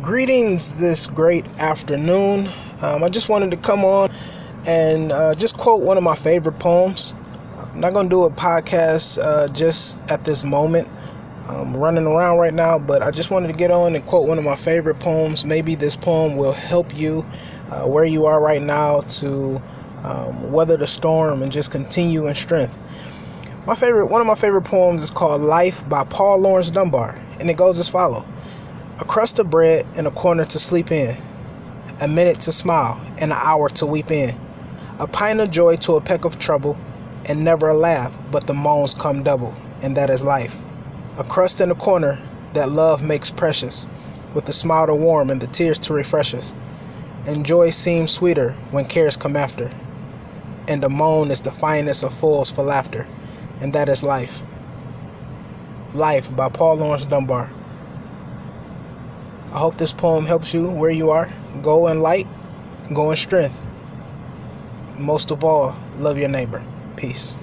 Greetings this great afternoon. Um, I just wanted to come on and uh, just quote one of my favorite poems. I'm not going to do a podcast uh, just at this moment. I'm running around right now, but I just wanted to get on and quote one of my favorite poems. Maybe this poem will help you uh, where you are right now to um, weather the storm and just continue in strength. My favorite, one of my favorite poems is called "Life" by Paul Laurence Dunbar, and it goes as follows. A crust of bread and a corner to sleep in, a minute to smile and an hour to weep in, a pint of joy to a peck of trouble, and never a laugh, but the moans come double, and that is life. A crust in a corner that love makes precious, with the smile to warm and the tears to refresh us. And joy seems sweeter when cares come after, and a moan is the finest of fools for laughter, and that is life. Life by Paul Laurence Dunbar. I hope this poem helps you where you are. Go in light, go in strength. Most of all, love your neighbor. Peace.